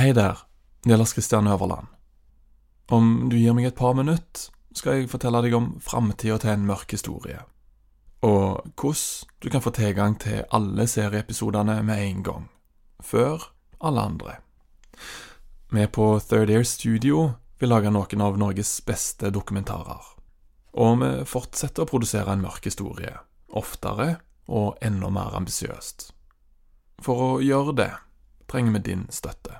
Hei der, det Lars Kristian Øverland. Om du gir meg et par minutter, skal jeg fortelle deg om framtida til en mørk historie, og hvordan du kan få tilgang til alle serieepisodene med en gang, før alle andre. Vi på Third Air Studio vil lage noen av Norges beste dokumentarer, og vi fortsetter å produsere en mørk historie, oftere og enda mer ambisiøst. For å gjøre det trenger vi din støtte.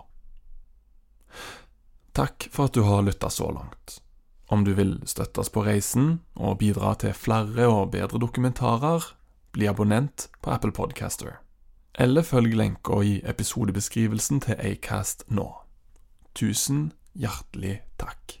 Takk for at du har lytta så langt. Om du vil støtte oss på reisen og bidra til flere og bedre dokumentarer, bli abonnent på Apple Podcaster. Eller følg lenka i episodebeskrivelsen til Acast nå. Tusen hjertelig takk.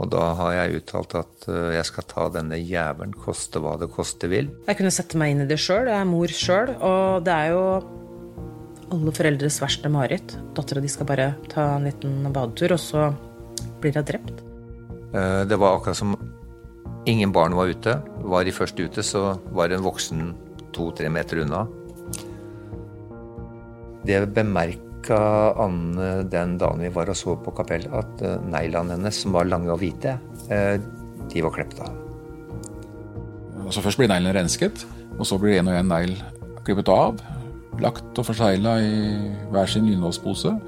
Og da har jeg uttalt at eh, jeg skal ta denne jævelen koste hva det koste vil. Jeg kunne sette meg inn i det sjøl. Jeg er mor sjøl. Og det er jo alle foreldres verste mareritt. Dattera di skal bare ta en liten badetur, og så blir hun drept. Eh, Det var akkurat som ingen barn var ute. Var de først ute, så var det en voksen to-tre meter unna. Det bemerka Anne den dagen vi var og så på kapellet, at eh, neglene hennes, som var lange og hvite, eh, de var klippet av. Så Først blir neglene rensket, og så blir en og en negl klippet av. Lagt og forsegla i hver sin lynlåspose.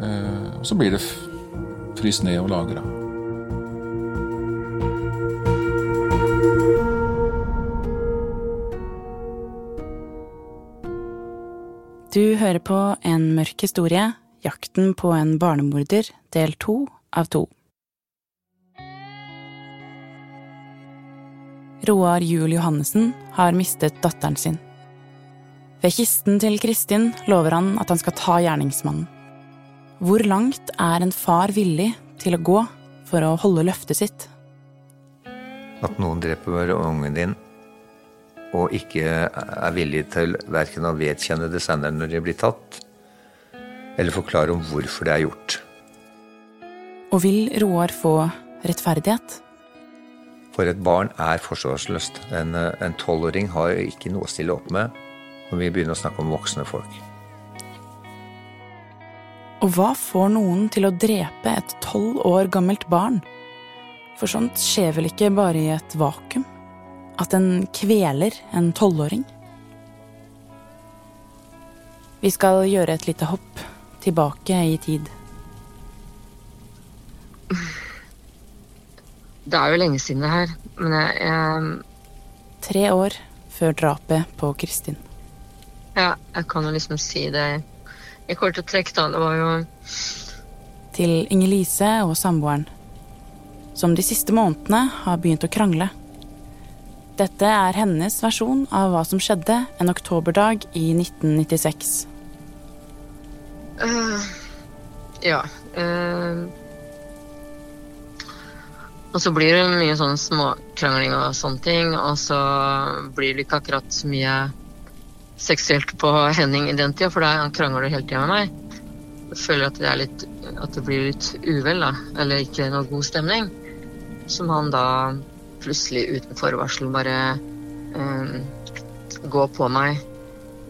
Eh, Og så blir det fryst ned og lagra. Du hører på En mørk historie, jakten på en barnemorder, del to av to. Roar Juel Johannessen har mistet datteren sin. Ved kisten til Kristin lover han at han skal ta gjerningsmannen. Hvor langt er en far villig til å gå for å holde løftet sitt? At noen dreper ungen din, og ikke er villig til verken å vedkjenne det senere når de blir tatt, eller forklare om hvorfor det er gjort. Og vil Roar få rettferdighet? For et barn er forsvarsløst. En en tolvåring har ikke noe å stille opp med når vi begynner å snakke om voksne folk. Og hva får noen til å drepe et tolv år gammelt barn? For sånt skjer vel ikke bare i et vakuum? At den kveler en tolvåring? Vi skal gjøre et lite hopp tilbake i tid. Det er jo lenge siden det her, men jeg, jeg, Tre år før drapet på Kristin. ja, jeg kan jo liksom si det Jeg kommer til å trekke da. Det var jo Til Inger-Lise og samboeren, som de siste månedene har begynt å krangle. Dette er hennes versjon av hva som skjedde en oktoberdag i 1996. Uh, Ja. uh, og så blir det mye sånn småkrangling og sånne ting, og så blir det ikke akkurat så mye seksuelt på Henning i den tida, for da krangler hele tida med meg. Jeg føler at det, litt, at det blir litt uvel, da, eller ikke noe god stemning. Som han da plutselig uten forvarsel bare eh, gå på meg.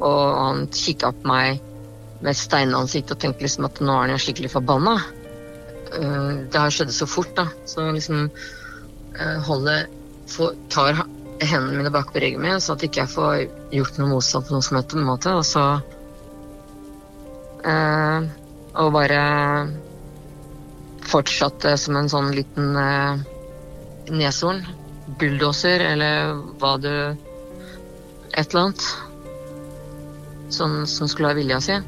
Og han kikka på meg med steinansikt og tenkte liksom at nå er han jo skikkelig forbanna. Eh, det har skjedd så fort, da. Så liksom eh, holder for, Tar hendene mine bak på ryggen min, så at ikke jeg får gjort noe motstand på noen som helst måte. Og så eh, Og bare fortsatte som en sånn liten eh, neshorn. Bulldoser, eller hva du Et eller annet. Sånn som skulle ha vilja si.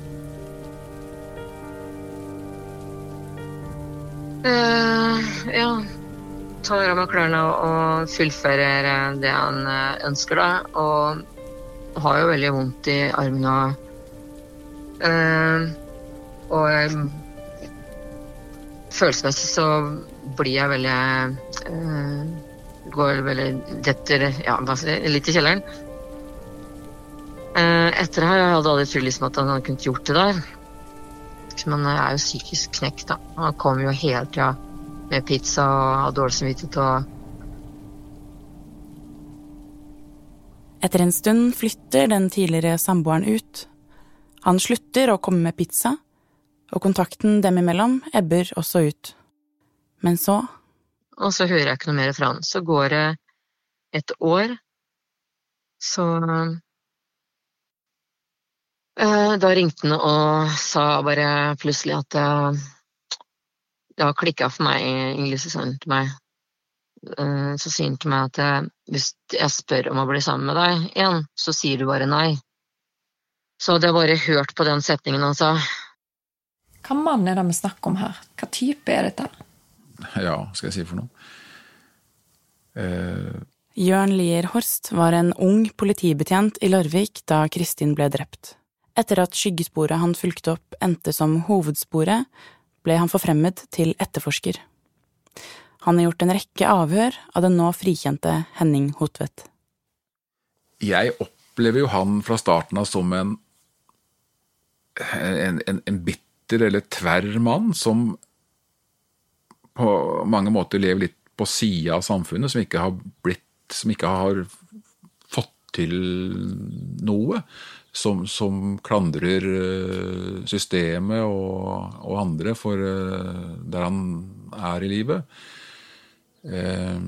Uh, ja. Tar av meg klærne og fullfører det han eh, ønsker, da. Og har jo veldig vondt i armene. uh, og Følelsesmessig så blir jeg veldig eh, Går veldig detter ja, litt i kjelleren. Eh, etter det her jeg hadde aldri trodd liksom at han hadde kunnet gjort det der. Men jeg er jo psykisk knekt, da. Han kommer jo hele tida med pizza og har dårlig samvittighet og Etter en stund flytter den tidligere samboeren ut. Han slutter å komme med pizza, og kontakten dem imellom ebber også ut. Men så Og så hører jeg ikke noe mer fra han. Så går det et år, så eh, Da ringte han og sa bare plutselig at eh, det har klikka for meg, Ingrid, han til meg eh, Så sier han til meg at hvis jeg spør om å bli sammen med deg igjen, så sier du bare nei. Så hadde jeg bare hørt på den setningen han sa. Hva mann er det vi snakker om her? Hva type er dette? Ja, skal jeg si for noe? Eh, Jørn Lier Horst var en ung politibetjent i Larvik da Kristin ble drept. Etter at skyggesporet han fulgte opp endte som hovedsporet, ble han forfremmet til etterforsker. Han har gjort en rekke avhør av den nå frikjente Henning Hotvedt. jeg opplever jo han fra starten av som en, en, en, en bitter eller tverr mann som på mange måter lever litt på sida av samfunnet, som ikke har blitt Som ikke har fått til noe. Som, som klandrer eh, systemet og, og andre for eh, der han er i livet. Eh,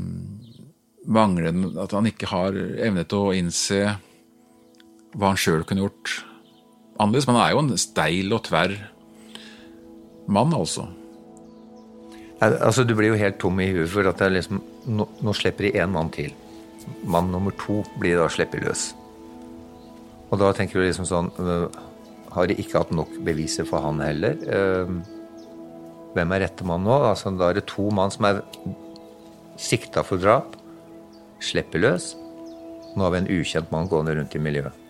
manglende At han ikke har evne til å innse hva han sjøl kunne gjort annerledes. Men han er jo en steil og tverr mann, altså. Altså, Du blir jo helt tom i huet for at liksom, nå, nå slipper de én mann til. Mann nummer to blir da sluppet løs. Og da tenker du liksom sånn øh, Har de ikke hatt nok beviser for han heller? Øh, hvem er rette mann nå? Altså, da er det to mann som er sikta for drap. Slipper løs. Nå har vi en ukjent mann gående rundt i miljøet.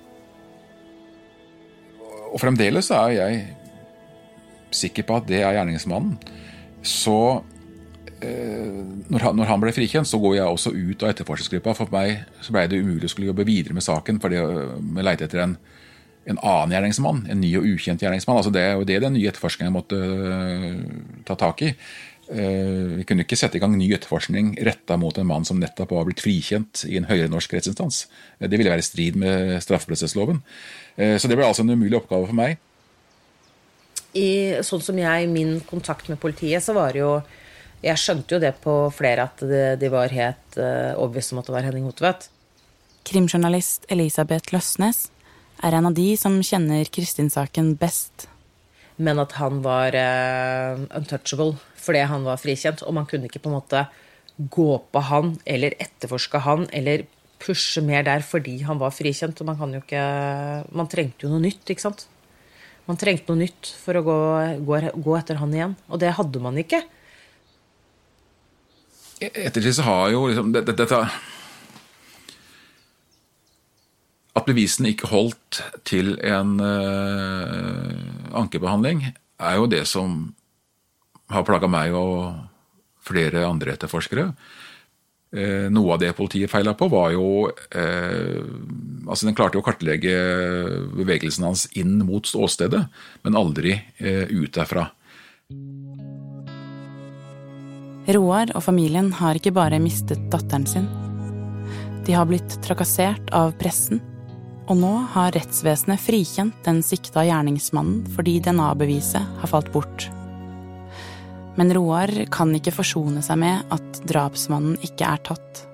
Og fremdeles er jeg sikker på at det er gjerningsmannen. Så eh, når, han, når han ble frikjent, så går jeg også ut av etterforskningsgruppa. For meg så ble det umulig å skulle jobbe videre med saken, fordi vi leite etter en, en annen gjerningsmann. En ny og ukjent gjerningsmann. Altså det er jo det den nye etterforskningen måtte eh, ta tak i. Eh, vi kunne ikke sette i gang ny etterforskning retta mot en mann som nettopp var blitt frikjent i en høyere norsk rettsinstans. Eh, Det ville være i strid med straffeprosessloven. Eh, Så det ble altså en umulig oppgave for meg. I, sånn som jeg, min kontakt med politiet, så var det jo Jeg skjønte jo det på flere at det, de var helt uh, overbevist om at det var Henning Hotvedt. Krimjournalist Elisabeth Løsnes er en av de som kjenner Kristin-saken best. Men at han var uh, untouchable fordi han var frikjent. Og man kunne ikke på en måte gå på han eller etterforske han eller pushe mer der fordi han var frikjent. Og man kan jo ikke Man trengte jo noe nytt, ikke sant. Man trengte noe nytt for å gå, gå, gå etter han igjen. Og det hadde man ikke. Ettertid så har jo liksom dette, dette At bevisene ikke holdt til en uh, ankebehandling, er jo det som har plaga meg og flere andre etterforskere. Eh, noe av det politiet feila på, var jo eh, Altså, den klarte jo å kartlegge bevegelsen hans inn mot åstedet, men aldri eh, ut derfra. Roar og familien har ikke bare mistet datteren sin. De har blitt trakassert av pressen, og nå har rettsvesenet frikjent den sikta gjerningsmannen fordi DNA-beviset har falt bort. Men Roar kan ikke forsone seg med at drapsmannen ikke er tatt.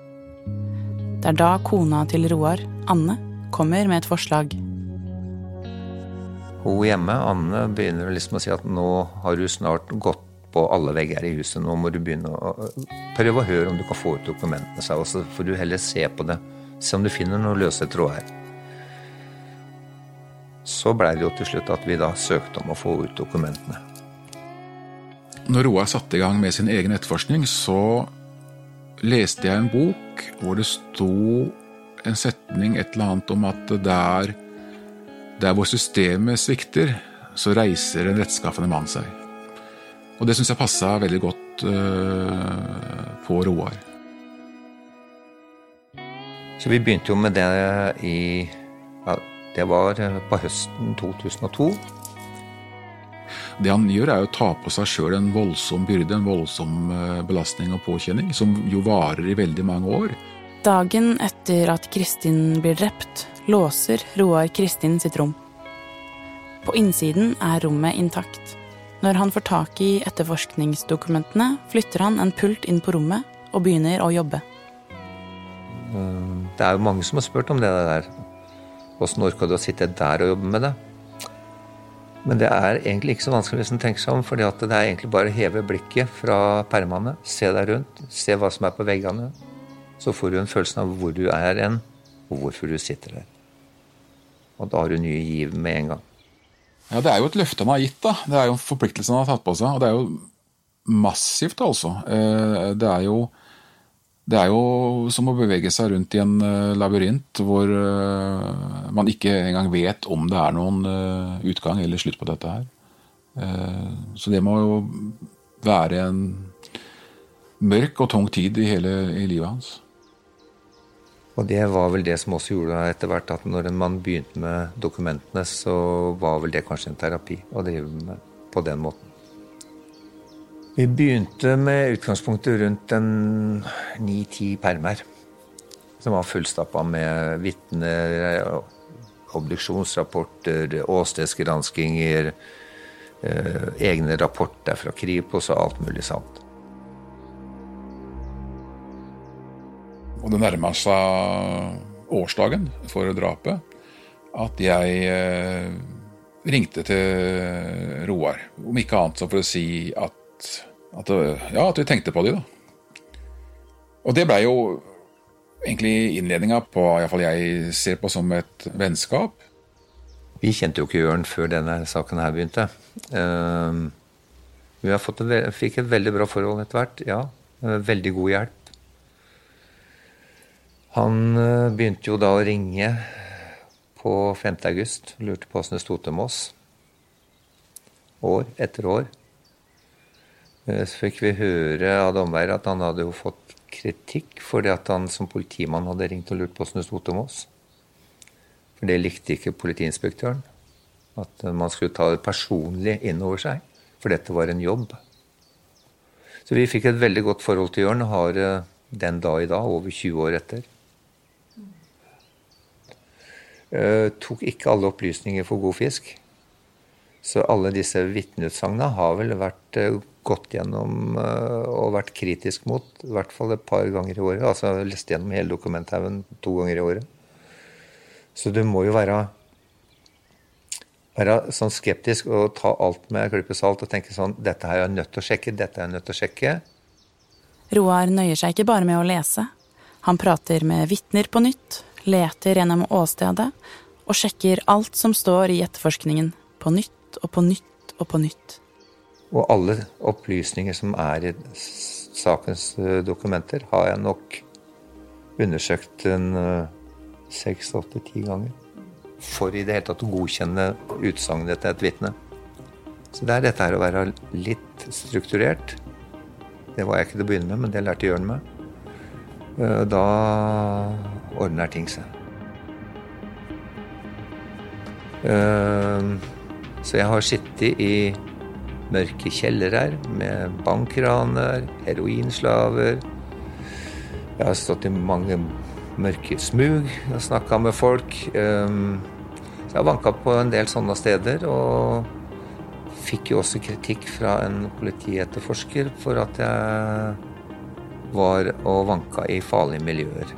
Det er da kona til Roar, Anne, kommer med et forslag. Hun hjemme, Anne, begynner liksom å si at nå har du snart gått på alle vegger i huset. Nå må du begynne å prøve å høre om du kan få ut dokumentene. Og så får du heller se på det. Se om du finner noen løse tråder. Så blei det jo til slutt at vi da søkte om å få ut dokumentene. Når Roar satte i gang med sin egen etterforskning, så leste jeg en bok hvor det sto en setning, et eller annet, om at der, der hvor systemet svikter, så reiser en rettskaffende mann seg. Og det syns jeg passa veldig godt uh, på Roar. Så vi begynte jo med det i ja, Det var på høsten 2002. Det han gjør, er å ta på seg sjøl en voldsom byrde, en voldsom eh, belastning og påkjenning, som jo varer i veldig mange år. Dagen etter at Kristin blir drept, låser Roar Kristin sitt rom. På innsiden er rommet intakt. Når han får tak i etterforskningsdokumentene, flytter han en pult inn på rommet og begynner å jobbe. Mm, det er jo mange som har spurt om det der. Åssen orka du å sitte der og jobbe med det? Men det er egentlig ikke så vanskelig hvis en tenker seg om, for det er egentlig bare å heve blikket fra permene, se deg rundt, se hva som er på veggene. Så får du en følelse av hvor du er hen, og hvorfor du sitter der. Og da har du nye giv med en gang. Ja, det er jo et løfte han har gitt, da. Det er jo en forpliktelse han har tatt på seg. Og det er jo massivt, altså. Eh, det er jo det er jo som å bevege seg rundt i en uh, labyrint hvor uh, man ikke engang vet om det er noen uh, utgang eller slutt på dette her. så det må jo være en mørk og tung tid i hele i livet hans. Og det var vel det som også gjorde etter hvert at når man begynte med dokumentene, så var vel det kanskje en terapi å drive med på den måten. Vi begynte med utgangspunktet rundt en ni-ti permer. Som var fullstappa med vitner, obduksjonsrapporter, åstedsgranskinger, eh, egne rapporter fra Kripos og alt mulig sånt. Og det nærma seg årsdagen for drapet at jeg eh, ringte til Roar. Om ikke annet så for å si at at, ja, at vi tenkte på de, da. Og det blei jo egentlig innledninga på iallfall jeg ser på som et vennskap. Vi kjente jo ikke Jørn før denne saken her begynte. Uh, vi en, fikk et veldig bra forhold etter hvert. Ja, veldig god hjelp. Han uh, begynte jo da å ringe på 5. august. Lurte på åssen det sto til med oss. År etter år. Eh, så fikk vi høre av dommer at han hadde jo fått kritikk fordi at han som politimann hadde ringt og lurt på åssen det sto til med oss. For det likte ikke politiinspektøren. At man skulle ta det personlig innover seg. For dette var en jobb. Så vi fikk et veldig godt forhold til Jørn og har den dag i dag, over 20 år etter. Uh, tok ikke alle opplysninger for god fisk. Så alle disse vitneutsagnene har vel vært uh, gått gjennom uh, og vært kritisk mot, i hvert fall et par ganger i året. Altså lest gjennom hele dokumenthaugen to ganger i året. Så du må jo være, være sånn skeptisk og ta alt med klype salt og tenke sånn Dette her er jeg nødt til å sjekke, dette er jeg nødt til å sjekke. Roar nøyer seg ikke bare med å lese. Han prater med vitner på nytt, leter gjennom åstedet og sjekker alt som står i etterforskningen, på nytt og på nytt og på nytt. Og alle opplysninger som er i sakens eh, dokumenter, har jeg nok undersøkt en eh, seks, åtte, ti ganger. For i det hele tatt å godkjenne utsagnet til et vitne. Så det er dette her å være litt strukturert. Det var jeg ikke til å begynne med, men det lærte Jørn meg. Eh, da ordner ting seg. Så jeg har sittet i mørke kjellere med bankraner, heroinslaver. Jeg har stått i mange mørke smug og snakka med folk. Ehm, så jeg har vanka på en del sånne steder, og fikk jo også kritikk fra en politietterforsker for at jeg var og vanka i farlige miljøer.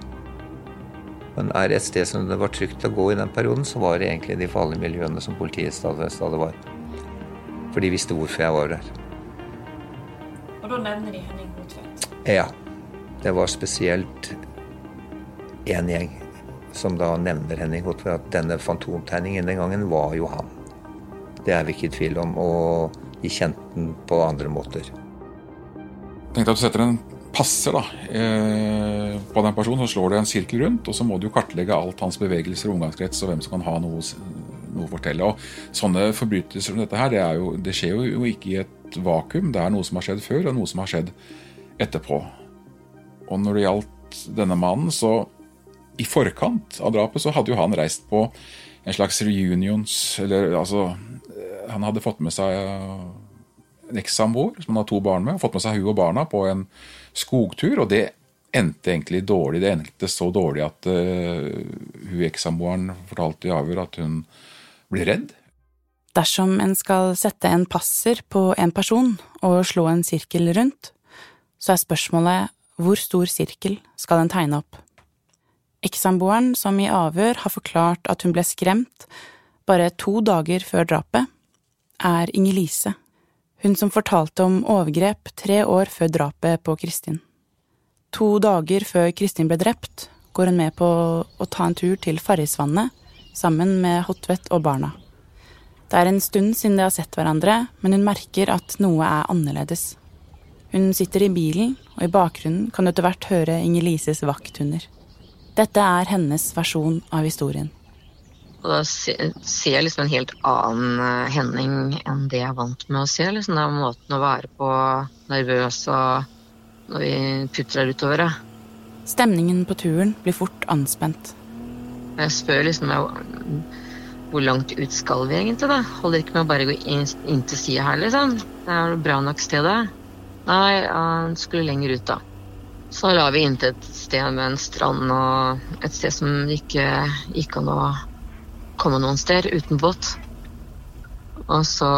Men er det et sted som det var trygt å gå i den perioden, så var det egentlig de farlige miljøene som politiet stadig, stadig var. For de visste hvorfor jeg var der. Og da nevner de Henning Hotvedt? Ja. Det var spesielt én gjeng som da nevner Henning Hotvedt. At denne fantomtegningen den gangen var jo han. Det er vi ikke i tvil om. Og de kjente den på andre måter. Tenk at du setter en passer da, eh, på den personen, så slår du en sirkel rundt, og så må du kartlegge alt hans bevegelser og omgangskrets og hvem som kan ha noe noe å fortelle. Og Sånne forbrytelser som dette her, det, jo, det, skjer jo ikke i et vakuum. Det er noe som har skjedd før, og noe som har skjedd etterpå. Og når det gjaldt denne mannen, så i forkant av drapet så hadde jo han reist på en slags reunions Eller altså Han hadde fått med seg en ekssamboer som han har to barn med, og fått med seg hun og barna på en skogtur, og det endte egentlig dårlig. Det endte så dårlig at uh, hun ekssamboeren fortalte i avhør at hun blir redd? Dersom en skal sette en passer på en person og slå en sirkel rundt, så er spørsmålet hvor stor sirkel skal en tegne opp? Ekssamboeren som i avhør har forklart at hun ble skremt bare to dager før drapet, er Inger-Lise, hun som fortalte om overgrep tre år før drapet på Kristin. To dager før Kristin ble drept, går hun med på å ta en tur til Farrisvannet sammen med Hotvedt og barna. Det er en stund siden de har sett hverandre, men hun merker at noe er annerledes. Hun sitter i bilen, og i bakgrunnen kan du etter hvert høre Inger-Lises vakthunder. Dette er hennes versjon av historien. Og da ser jeg liksom en helt annen eh, Henning enn det jeg er vant med å se. Liksom. Det er måten å være på, nervøs og når vi putrer utover. Stemningen på turen blir fort anspent. Jeg spør liksom hvor langt ut skal vi egentlig, da? Holder ikke med å bare gå inn, inn til sida her, liksom? Det er bra nok stedet. Nei, han skulle lenger ut, da. Så la vi inn til et sted med en strand og et sted som ikke gikk an å komme noen steder uten båt. Og så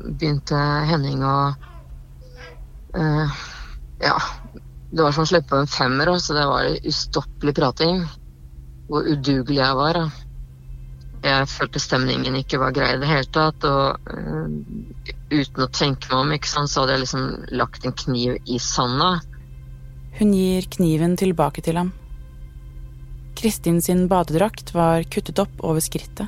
begynte Henning å uh, Ja, det var som å slippe en femmer, så det var ustoppelig prating hvor udugelig jeg var. Jeg følte stemningen ikke var grei i det hele tatt. Og uh, uten å tenke meg om, ikke sant, så hadde jeg liksom lagt en kniv i sanda. Hun gir kniven tilbake til ham. Kristin sin badedrakt var kuttet opp over skrittet.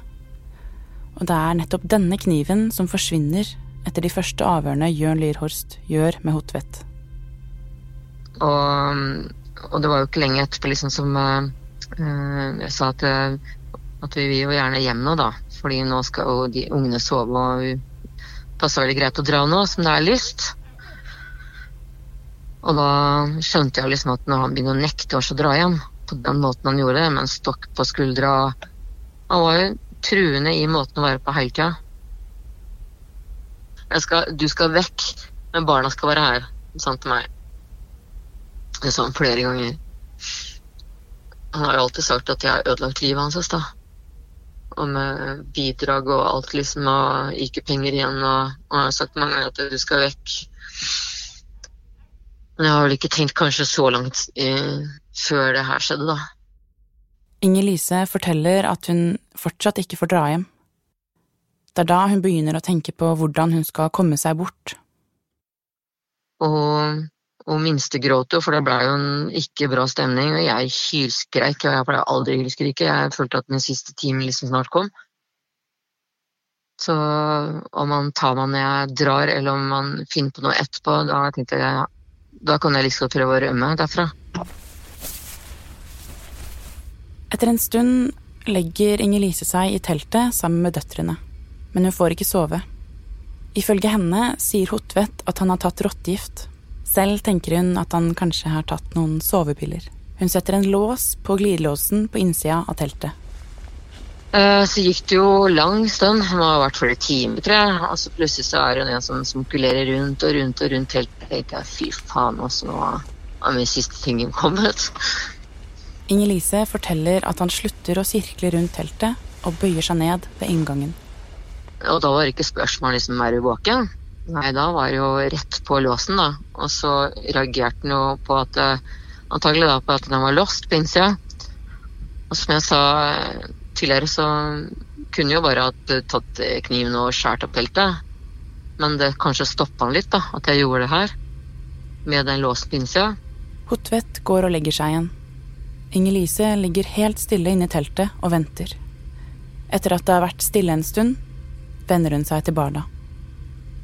Og det er nettopp denne kniven som forsvinner etter de første avhørene Jørn Lierhorst gjør med Hotvedt. Og, og, det var jo ikke lenge etterpå liksom som Eh, jeg sa at, eh, at vi vil jo gjerne hjem nå, da. Fordi nå skal jo de ungene sove, og det passer veldig greit å dra nå som det er lyst. Og da skjønte jeg liksom at når han begynner å nekte oss å dra hjem, på den måten han gjorde med en stokk på skuldra Han var jo truende i måten å være på hele tida. Du skal vekk, men barna skal være her, sa han til meg. Det sa han flere ganger. Han har jo alltid sagt at jeg har ødelagt livet hans. da. Og med bidrag og alt, liksom, og ikke penger igjen. Og, og han har sagt mange ganger at du skal vekk. Men jeg har vel ikke tenkt kanskje så langt eh, før det her skjedde, da. Inger-Lise forteller at hun fortsatt ikke får dra hjem. Det er da hun begynner å tenke på hvordan hun skal komme seg bort. Og og minste gråte, for det ble jo en ikke bra stemning. Og jeg hylskreik, og jeg pleier aldri å hylskrike. Jeg følte at min siste time liksom snart kom. Så om man tar meg når jeg drar, eller om man finner på noe etterpå, da tenkte jeg da kan jeg liksom prøve å rømme derfra. Etter en stund legger Inger-Lise seg i teltet sammen med døtrene, men hun får ikke sove. Ifølge henne sier Hotvedt at han har tatt rottegift. Selv tenker hun at han kanskje har tatt noen sovepiller. Hun setter en lås på glidelåsen på innsida av teltet. Eh, så gikk det jo lang stund, det må ha vært flere timer, tror jeg. Og så plutselig så er det en som smokulerer rundt og rundt og rundt teltet. Jeg tenkte fy faen, også nå har min siste tingen kommet. Inger-Lise forteller at han slutter å sirkle rundt teltet og bøyer seg ned ved inngangen. Og da var det ikke spørsmål liksom er du våken? Nei, da var det jo rett på låsen, da. Og så reagerte han jo på at Antagelig da på at den var låst på innsida. Og som jeg sa tidligere så kunne jo bare ha tatt kniven og skåret opp teltet. Men det kanskje stoppa han litt, da, at jeg gjorde det her. Med den låsen på innsida. Hotvedt går og legger seg igjen. Inger-Lise ligger helt stille inne i teltet og venter. Etter at det har vært stille en stund, vender hun seg til Barda.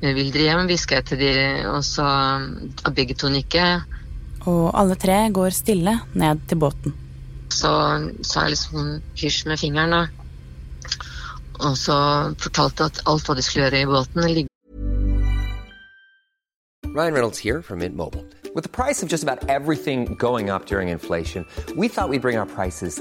Vil dere hjem, hvisker jeg til de, og så at begge to nikker. Og alle tre går stille ned til båten. Så sa jeg liksom hysj med fingeren, da. Og så fortalte at alt hva de skulle gjøre i båten, ligger Ryan Reynolds here from Mint Mobile. With the price of just about everything going up during inflation, we thought we'd bring our prices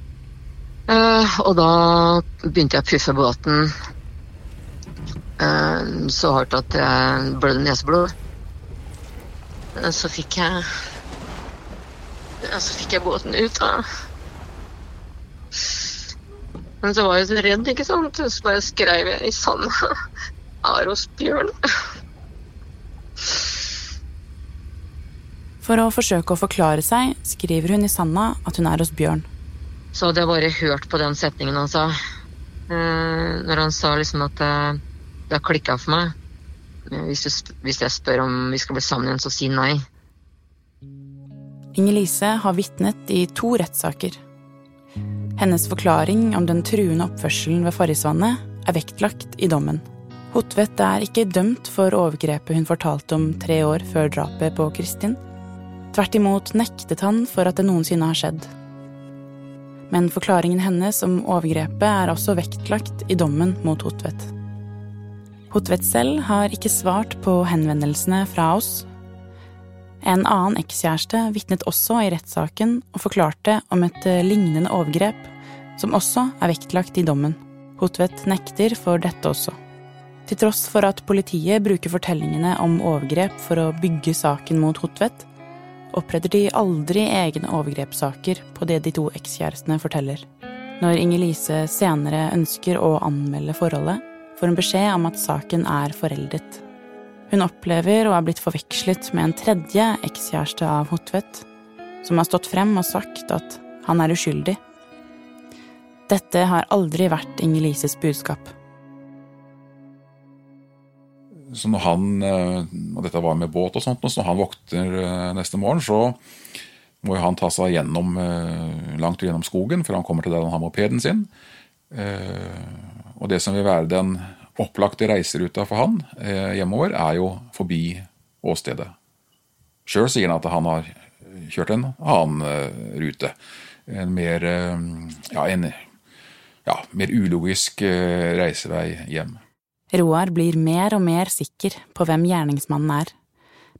og da begynte jeg å puffe båten eh, så hardt at jeg blødde neseblod. Eh, så fikk jeg Så fikk jeg båten ut, da. Men så var jeg så redd, ikke sant. Så bare skrev jeg i sanda. Arosbjørn. For å forsøke å forklare seg skriver hun i sanda at hun er hos Bjørn. Så hadde jeg bare hørt på den setningen han sa. Eh, når han sa liksom at eh, det har klikka for meg. Hvis, du, hvis jeg spør om vi skal bli sammen igjen, så si nei. Inger-Lise har vitnet i to rettssaker. Hennes forklaring om den truende oppførselen ved Farrisvannet er vektlagt i dommen. Hotvedt er ikke dømt for overgrepet hun fortalte om tre år før drapet på Kristin. Tvert imot nektet han for at det noensinne har skjedd. Men forklaringen hennes om overgrepet er også vektlagt i dommen mot Hotvedt. Hotvedt selv har ikke svart på henvendelsene fra oss. En annen ekskjæreste vitnet også i rettssaken og forklarte om et eh, lignende overgrep, som også er vektlagt i dommen. Hotvedt nekter for dette også. Til tross for at politiet bruker fortellingene om overgrep for å bygge saken mot Hotvedt, oppretter de aldri egne overgrepssaker på det de to ekskjærestene forteller. Når Inger-Lise senere ønsker å anmelde forholdet, får hun beskjed om at saken er foreldet. Hun opplever å ha blitt forvekslet med en tredje ekskjæreste av Hotvedt, som har stått frem og sagt at han er uskyldig. Dette har aldri vært Inger-Lises budskap. Så når han, eh, og dette var med båt og sånt, så når han våkner eh, neste morgen, så må han ta seg gjennom, eh, langt gjennom skogen før han kommer til der han har mopeden sin. Og det som vil være den opplagte reiseruta for han hjemover, er jo forbi åstedet. Sjøl sier han at han har kjørt en annen rute. En mer, ja, en, ja, mer ulogisk reisevei hjem. Roar blir mer og mer sikker på hvem gjerningsmannen er,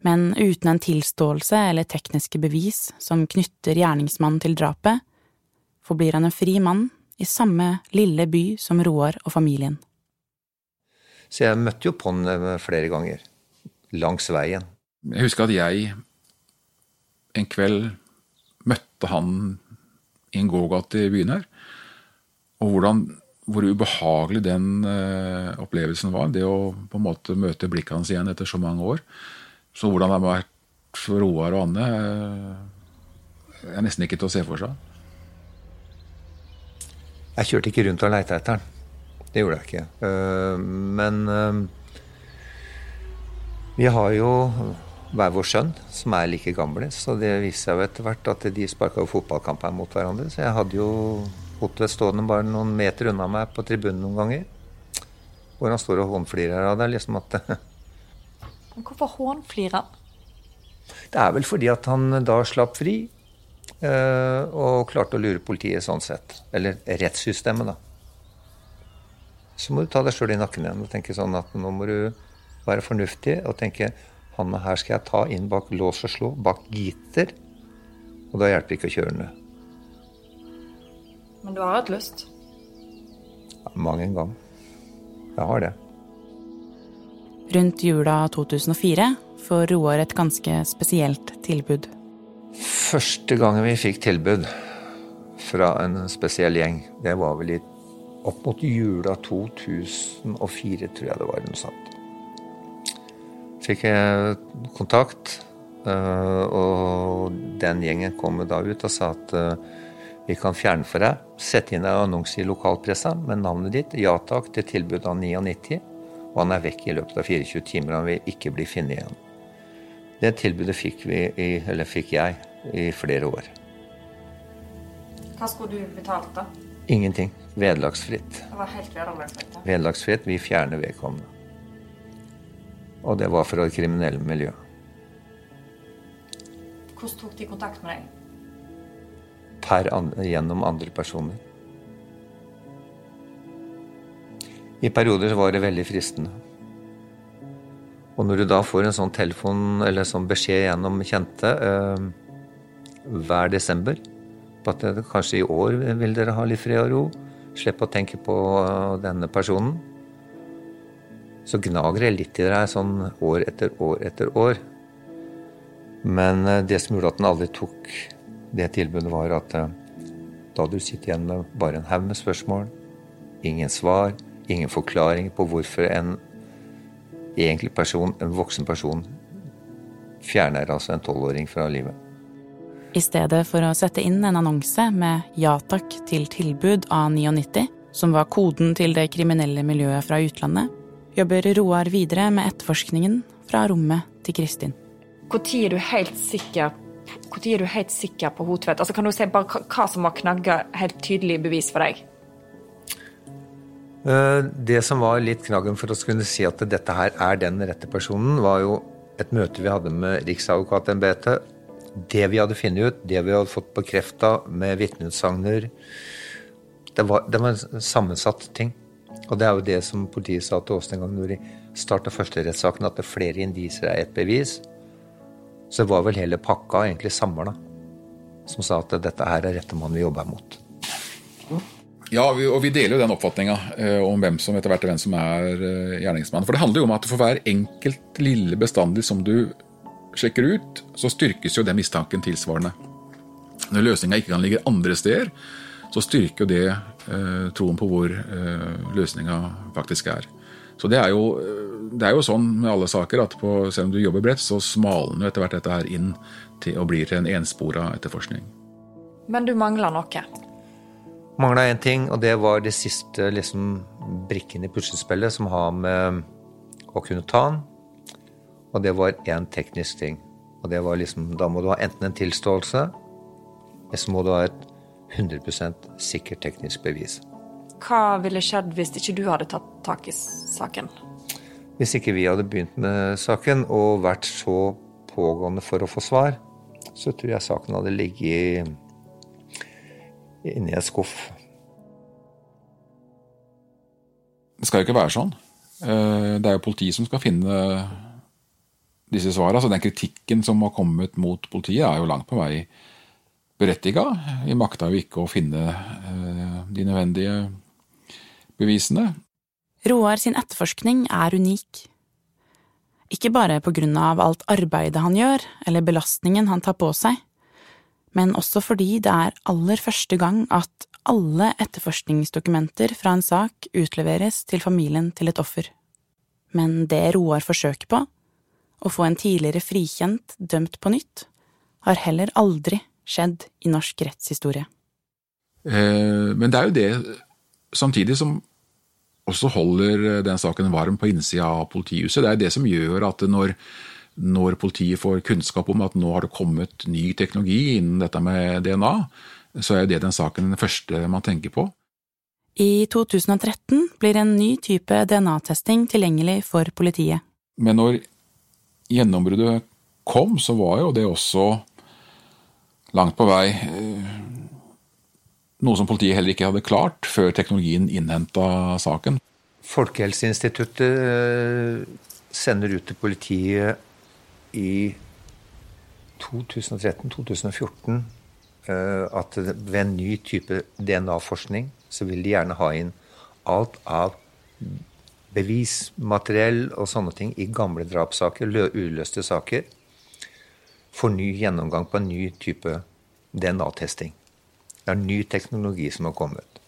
men uten en tilståelse eller tekniske bevis som knytter gjerningsmannen til drapet, forblir han en fri mann i samme lille by som Roar og familien. Så jeg møtte jo på han eh, flere ganger, langs veien. Jeg husker at jeg en kveld møtte han i en gågate i byen her, og hvordan hvor ubehagelig den uh, opplevelsen var. Det å på en måte møte blikket hans igjen etter så mange år. Så hvordan det har vært for Roar og Anne, uh, er nesten ikke til å se for seg. Jeg kjørte ikke rundt og leita etter den. Det gjorde jeg ikke. Uh, men vi har jo hver vår sønn som er like gamle, så det viste seg jo etter hvert at de sparka fotballkamper mot hverandre. Så jeg hadde jo Otvedt stående bare noen meter unna meg på tribunen noen ganger. Hvor han står og hånflirer av det. liksom at Men Hvorfor hånflirer han? Det er vel fordi at han da slapp fri. Eh, og klarte å lure politiet sånn sett. Eller rettssystemet, da. Så må du ta deg sjøl i nakken igjen og tenke sånn at nå må du være fornuftig og tenke han her skal jeg ta inn bak lås og slå, bak gitter. Og da hjelper ikke å kjøre ned. Men du har hatt lyst? Ja, mange en gang. Jeg har det. Rundt jula 2004 får Roar et ganske spesielt tilbud. Første gangen vi fikk tilbud fra en spesiell gjeng, det var vel i opp mot jula 2004, tror jeg det var. noe satt. Fikk jeg kontakt, eh, og den gjengen kom da ut og sa at eh, vi kan fjerne for deg. Sette inn en annonse i lokalpressa med navnet ditt. Ja takk til tilbud av 99. Og han er vekk i løpet av 24 timer. Han vil ikke bli funnet igjen. Det tilbudet fikk, vi i, eller fikk jeg i flere år. Hva skulle du betalt, da? Ingenting. Vederlagsfritt. Det var helt vederlagsfritt. Vederlagsfritt. Vi fjerner vedkommende. Og det var fra det kriminelle miljøet. Hvordan tok de kontakt med deg? Per an gjennom andre personer. I perioder var det veldig fristende. Og når du da får en sånn telefon eller sånn beskjed gjennom kjente eh, hver desember på at det, kanskje i år vil dere ha litt fred og ro, slippe å tenke på uh, denne personen, så gnager det litt i deg sånn år etter år etter år. Men uh, det som gjorde at den aldri tok det tilbudet, var at uh, da du sitter igjen med bare en haug med spørsmål, ingen svar, ingen forklaring på hvorfor en egentlig person, en voksen person, fjerner altså en tolvåring fra livet. I stedet for å sette inn en annonse med ja takk til tilbud av 99, som var koden til det kriminelle miljøet fra utlandet, jobber Roar videre med etterforskningen fra rommet til Kristin. Når er du helt sikker hvor er du helt sikker på Hotvedt? Altså, kan du si bare hva- som var knagga helt tydelig bevis for deg? Eh, Det som var litt knaggen for å kunne si at dette her er den rette personen, var jo et møte vi hadde med Riksadvokatembetet. Det vi hadde funnet ut, det vi hadde fått bekrefta med vitneutsagner det, var- det var en sammensatt ting. Og det er jo det som politiet sa til oss den gangen når de starta førsterettssaken, at det er flere indiser er ett bevis. Så det var vel hele pakka egentlig samla som sa at dette her er rette mann vi jobber mot. Ja, og vi deler jo den oppfatninga eh, om hvem som etter hvert er hvem som er eh, gjerningsmann. For det handler jo om at for hver enkelt lille bestanddel som du sjekker ut, så styrkes jo den mistanken tilsvarende. Når løsninga ikke kan ligge andre steder, så styrker jo det eh, troen på hvor eh, løsninga faktisk er. Så det er, jo, det er jo sånn med alle saker at på, selv om du jobber bredt, så smalner etter hvert dette her inn til og blir til en enspora etterforskning. Men du mangla noe? Mangla én ting, og det var det siste liksom, brikken i puslespillet som har med å kunne ta den. Og det var én teknisk ting. Og det var liksom Da må du ha enten en tilståelse, eller så må du ha et 100% sikkert teknisk bevis. Hva ville skjedd hvis ikke du hadde tatt tak i saken? Hvis ikke vi hadde begynt med saken og vært så pågående for å få svar, så tror jeg saken hadde ligget inni en skuff. Det skal jo ikke være sånn. Eh, det er jo politiet som skal finne disse svarene. Så den kritikken som har kommet mot politiet, er jo langt på vei berettiga. Vi makta jo ikke å finne eh, de nødvendige bevisene. Roar sin etterforskning er unik. Ikke bare på grunn av alt arbeidet han gjør, eller belastningen han tar på seg, men også fordi det er aller første gang at alle etterforskningsdokumenter fra en sak utleveres til familien til et offer. Men det Roar forsøker på, å få en tidligere frikjent dømt på nytt, har heller aldri skjedd i norsk rettshistorie. Eh, men det er jo det, samtidig som også holder den saken varm på innsida av politihuset. Det er det som gjør at når, når, politiet får kunnskap om at nå har det kommet ny teknologi innen dette med DNA, så er det den saken den første man tenker på. I 2013 blir en ny type DNA-testing tilgjengelig for politiet. Men når gjennombruddet kom, så var jo det også langt på vei eh, noe som politiet heller ikke hadde klart før teknologien innhenta saken. Folkehelseinstituttet eh, sender ut til politiet i 2013-2014 eh, at ved en ny type DNA-forskning så vil de gjerne ha inn alt av bevismateriell og sånne ting i gamle drapssaker, uløste saker, for ny gjennomgang på en ny type DNA-testing. Det er ny teknologi som har kommet.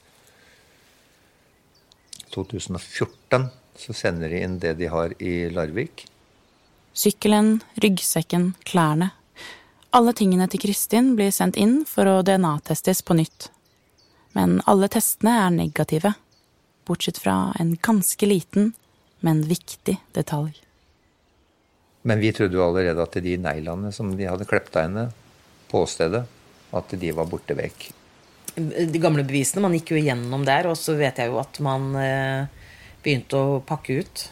2014 så sender de inn det de har i Larvik. Sykkelen, ryggsekken, klærne. Alle tingene til Kristin blir sendt inn for å DNA-testes på nytt. Men alle testene er negative, bortsett fra en ganske liten, men viktig detalj. Men vi trodde jo allerede at de neglene som de hadde klept av henne på åstedet, at de var borte vekk de gamle bevisene. Man gikk jo igjennom der, og så vet jeg jo at man eh, begynte å pakke ut.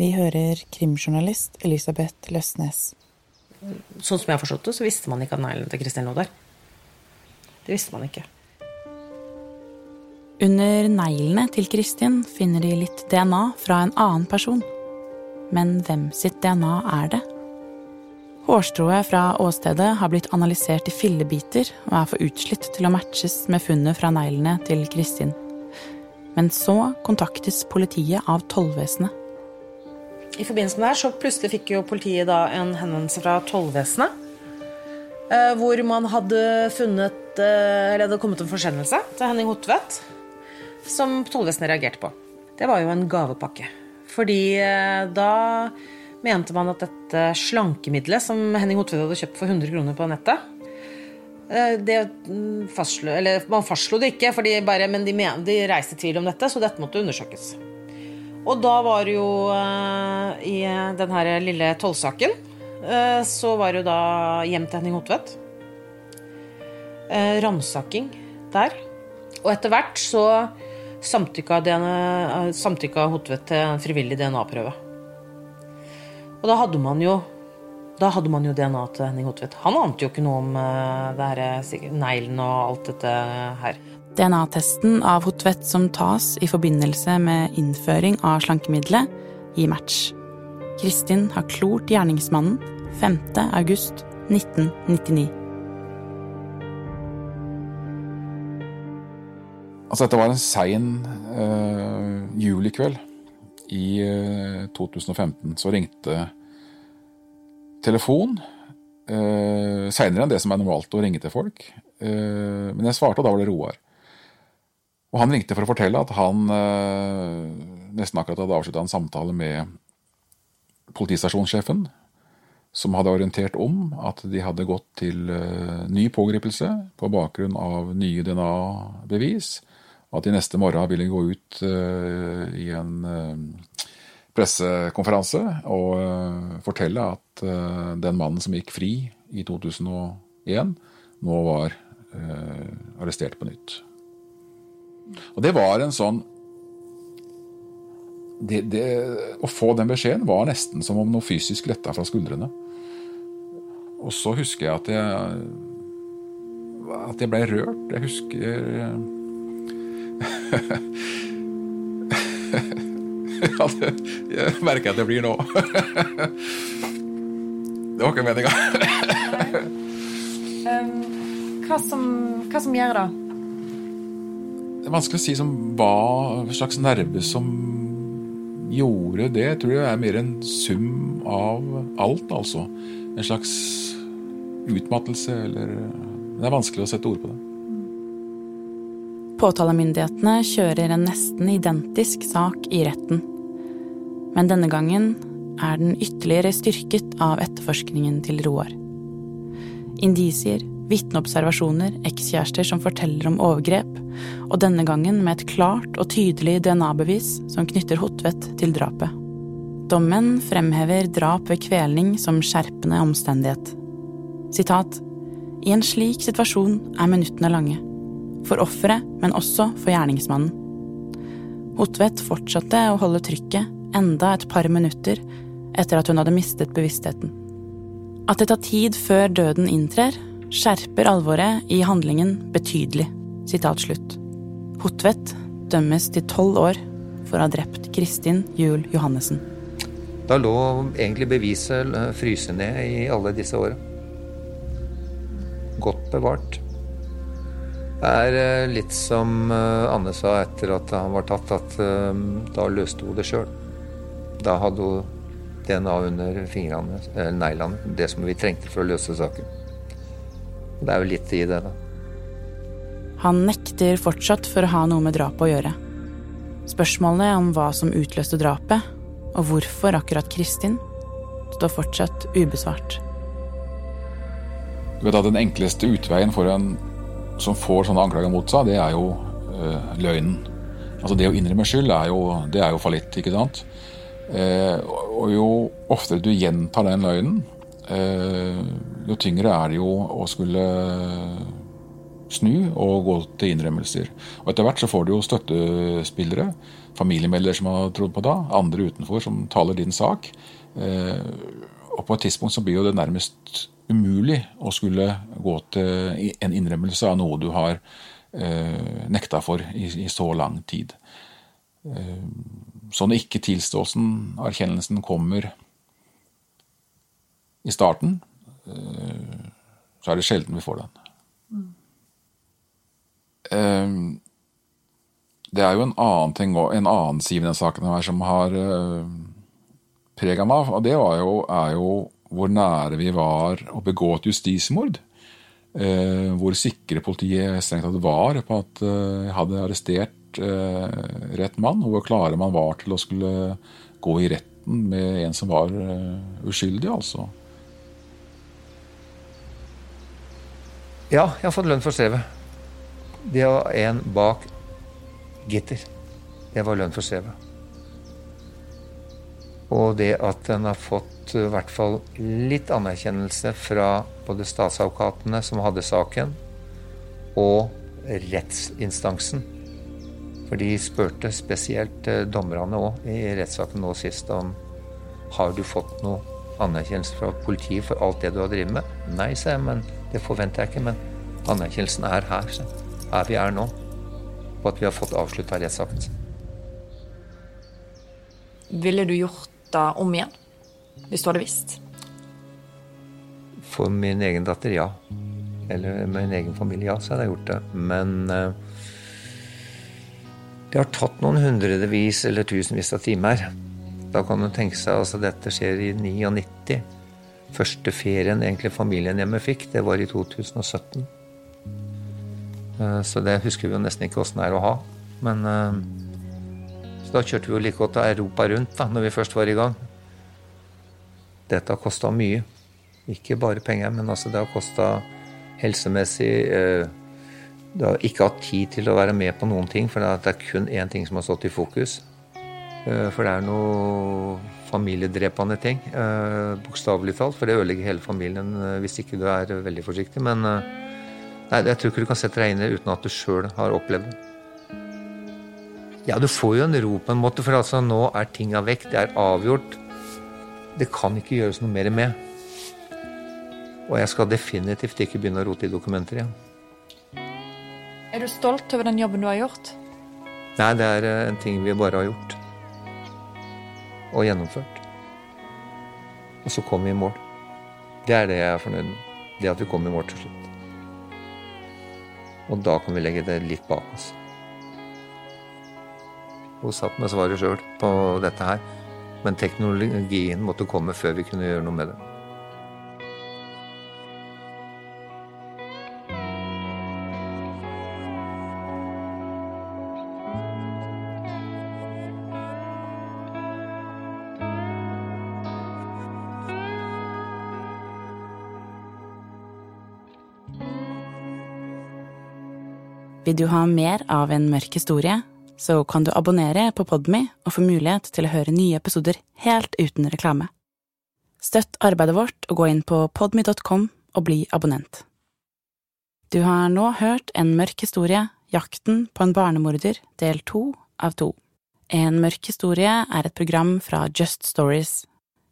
Vi hører krimjournalist Elisabeth Løsnes. Sånn som jeg har forstått det, så visste man ikke at neglene til Kristin lå der. Det visste man ikke. Under neglene til Kristin finner de litt DNA fra en annen person. Men hvem sitt DNA er det? Hårstrået fra åstedet har blitt analysert i fillebiter og er for utslitt til å matches med funnet fra neglene til Kristin. Men så kontaktes politiet av tollvesenet. I forbindelse med det her så plutselig fikk jo politiet da en henvendelse fra tollvesenet. Eh, hvor man hadde funnet eh, Eller det hadde kommet en forsendelse til Henning Hotvedt. Som tollvesenet reagerte på. Det var jo en gavepakke. Fordi eh, da mente man at dette slankemiddelet som Henning Hotvedt hadde kjøpt for 100 kroner på nettet eh, mm, fastslo, Man fastslo det ikke, bare, men de, men, de, reiste tvil om dette, så dette måtte undersøkes. Og da var det jo uh, i den her lille tollsaken Så var det jo da hjem til Henning Hotvedt. Ransaking der. Og etter hvert så samtykka, samtykka Hotvedt til en frivillig DNA-prøve. Og da hadde man jo da hadde man jo DNA til Henning Hotvedt. Han ante jo ikke noe om uh, det her, eh, neglen og alt dette her. DNA-testen av Hotvedt som tas i forbindelse med innføring av slankemiddelet, gir match. Kristin har klort gjerningsmannen 5. august 1999. Altså, dette var en sein uh, julikveld i 2015 eh, så ringte telefon. Eh, Seinere enn det som er normalt å ringe til folk. Eh, men jeg svarte, og da var det Roar. Og han ringte for å fortelle at han eh, nesten akkurat hadde avslutta en samtale med politistasjonssjefen, som hadde orientert om at de hadde gått til eh, ny pågripelse på bakgrunn av nye DNA-bevis. At de neste morgen ville gå ut uh, i en pressekonferanse og fortelle at den mannen som gikk fri i 2001, nå var arrestert på nytt. Og det var en sånn det, det, Å få den beskjeden var nesten som om noe fysisk letta fra skuldrene. Og så husker jeg at jeg at jeg ble rørt. Jeg husker ja, det, Jeg merker at det blir nå. det var ikke meninga. um, hva, som, hva som gjør det? Det er vanskelig å si som hva slags nerve som gjorde det. Jeg tror det er mer en sum av alt, altså. En slags utmattelse eller Det er vanskelig å sette ord på det. Påtalemyndighetene kjører en nesten identisk sak i retten. Men denne gangen er den ytterligere styrket av etterforskningen til Roar. Indisier, vitneobservasjoner, ekskjærester som forteller om overgrep, og denne gangen med et klart og tydelig DNA-bevis som knytter Hotvedt til drapet. Dommen fremhever drap ved kvelning som skjerpende omstendighet. Sitat I en slik situasjon er minuttene lange. For offeret, men også for gjerningsmannen. Hotvedt fortsatte å holde trykket enda et par minutter etter at hun hadde mistet bevisstheten. At det tar tid før døden inntrer, skjerper alvoret i handlingen betydelig. Sitat slutt. Hotvedt dømmes til tolv år for å ha drept Kristin Juel Johannessen. Da lå egentlig beviset fryse ned i alle disse åra. Godt bevart. Det er eh, litt som eh, Anne sa etter at han var tatt, at eh, da løste hun det sjøl. Da hadde hun DNA under fingrene, eller neglene, det som vi trengte for å løse saken. Det er jo litt i det, da. Han nekter fortsatt for å ha noe med drapet å gjøre. Spørsmålene om hva som utløste drapet, og hvorfor akkurat Kristin, står fortsatt ubesvart. Du vet at Den enkleste utveien for en som får sånne anklager mot seg, det er jo eh, løgnen. Altså Det å innrømme skyld er jo, det er jo fallitt, ikke sant? Eh, og jo oftere du gjentar den løgnen, Eh, jo tyngre er det jo å skulle snu og gå til innrømmelser. Og Etter hvert så får du jo støttespillere, familiemedlemmer som har trodd på det, andre utenfor som taler din sak. Eh, og på et tidspunkt så blir jo det nærmest umulig å skulle gå til en innrømmelse av noe du har eh, nekta for i, i så lang tid. Så når ikke tilståelsen, erkjennelsen, kommer i starten, eh, så er det sjelden vi får den. Mm. Det er jo en annen ting, en annen side ved den saken her som har eh, prega meg, og det jo, er jo hvor nære vi var å begå et justismord. Hvor sikre politiet strengt tatt var på at jeg hadde arrestert rett mann, og hvor klare man var til å skulle gå i retten med en som var uskyldig, altså. Ja, jeg har fått lønn for strevet. Det var en bak gitter. Det var lønn for strevet. Og det at den har fått i hvert fall litt anerkjennelse fra både statsadvokatene som hadde saken, og rettsinstansen. For de spurte spesielt eh, dommerne òg i rettssaken nå sist om har du fått noe anerkjennelse fra politiet for alt det du har drevet med. Nei, sa jeg, men det forventer jeg ikke. Men anerkjennelsen er her, så. her vi er nå. På at vi har fått avslutta rettssaken. Ville du gjort det om igjen? Hvis du hadde visst? For min egen datter, ja. Eller min egen familie, ja, så hadde jeg gjort det. Men uh, det har tatt noen hundrevis eller tusenvis av timer. Da kan du tenke seg altså dette skjer i 99. Første ferien egentlig familien hjemme fikk, det var i 2017. Eh, så det husker vi jo nesten ikke åssen det er å ha. Men eh, Så da kjørte vi jo like godt av Europa rundt da når vi først var i gang. Dette har kosta mye. Ikke bare penger, men altså det har kosta helsemessig eh, Det har ikke hatt tid til å være med på noen ting, for det er kun én ting som har stått i fokus. For det er noe familiedrepende ting, bokstavelig talt. For det ødelegger hele familien hvis ikke du er veldig forsiktig. Men Nei, jeg tror ikke du kan sette deg inn i det uten at du sjøl har opplevd det. Ja, du får jo en ro på en måte, for altså nå er tinga vekk. Det er avgjort. Det kan ikke gjøres noe mer med. Og jeg skal definitivt ikke begynne å rote i dokumenter igjen. Er du stolt over den jobben du har gjort? Nei, det er eh, en ting vi bare har gjort. Og gjennomført. Og så kom vi i mål. Det er det jeg er fornøyd med. Det at vi kom i mål til slutt. Og da kan vi legge det litt bak oss. Hun satt med svaret sjøl på dette her, men teknologien måtte komme før vi kunne gjøre noe med det. Vil du ha mer av en mørk historie, så kan du abonnere på Podme og få mulighet til å høre nye episoder helt uten reklame. Støtt arbeidet vårt og gå inn på podme.com og bli abonnent. Du har nå hørt En mørk historie, Jakten på en barnemorder, del to av to. En mørk historie er et program fra Just Stories.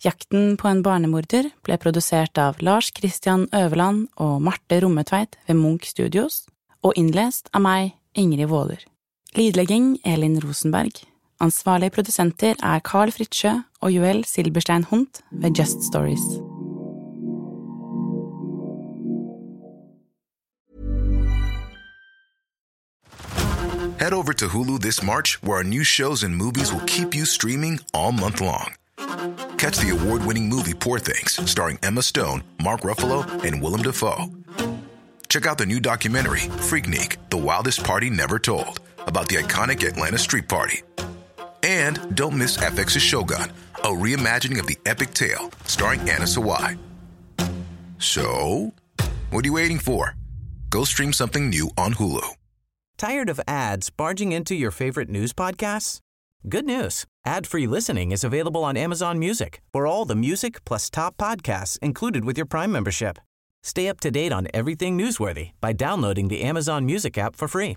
Jakten på en barnemorder ble produsert av Lars Christian Øverland og Marte Rommetveit ved Munch Studios og innlest av meg, Ingrid Waaler. Head over to Hulu this March, where our new shows and movies will keep you streaming all month long. Catch the award winning movie Poor Things, starring Emma Stone, Mark Ruffalo, and Willem Dafoe. Check out the new documentary, Freaknik The Wildest Party Never Told, about the iconic Atlanta Street Party. And don't miss FX's Shogun, a reimagining of the epic tale starring Anna Sawai. So, what are you waiting for? Go stream something new on Hulu. Tired of ads barging into your favorite news podcasts? Good news. Ad-free listening is available on Amazon Music for all the music plus top podcasts included with your Prime membership. Stay up to date on everything newsworthy by downloading the Amazon Music app for free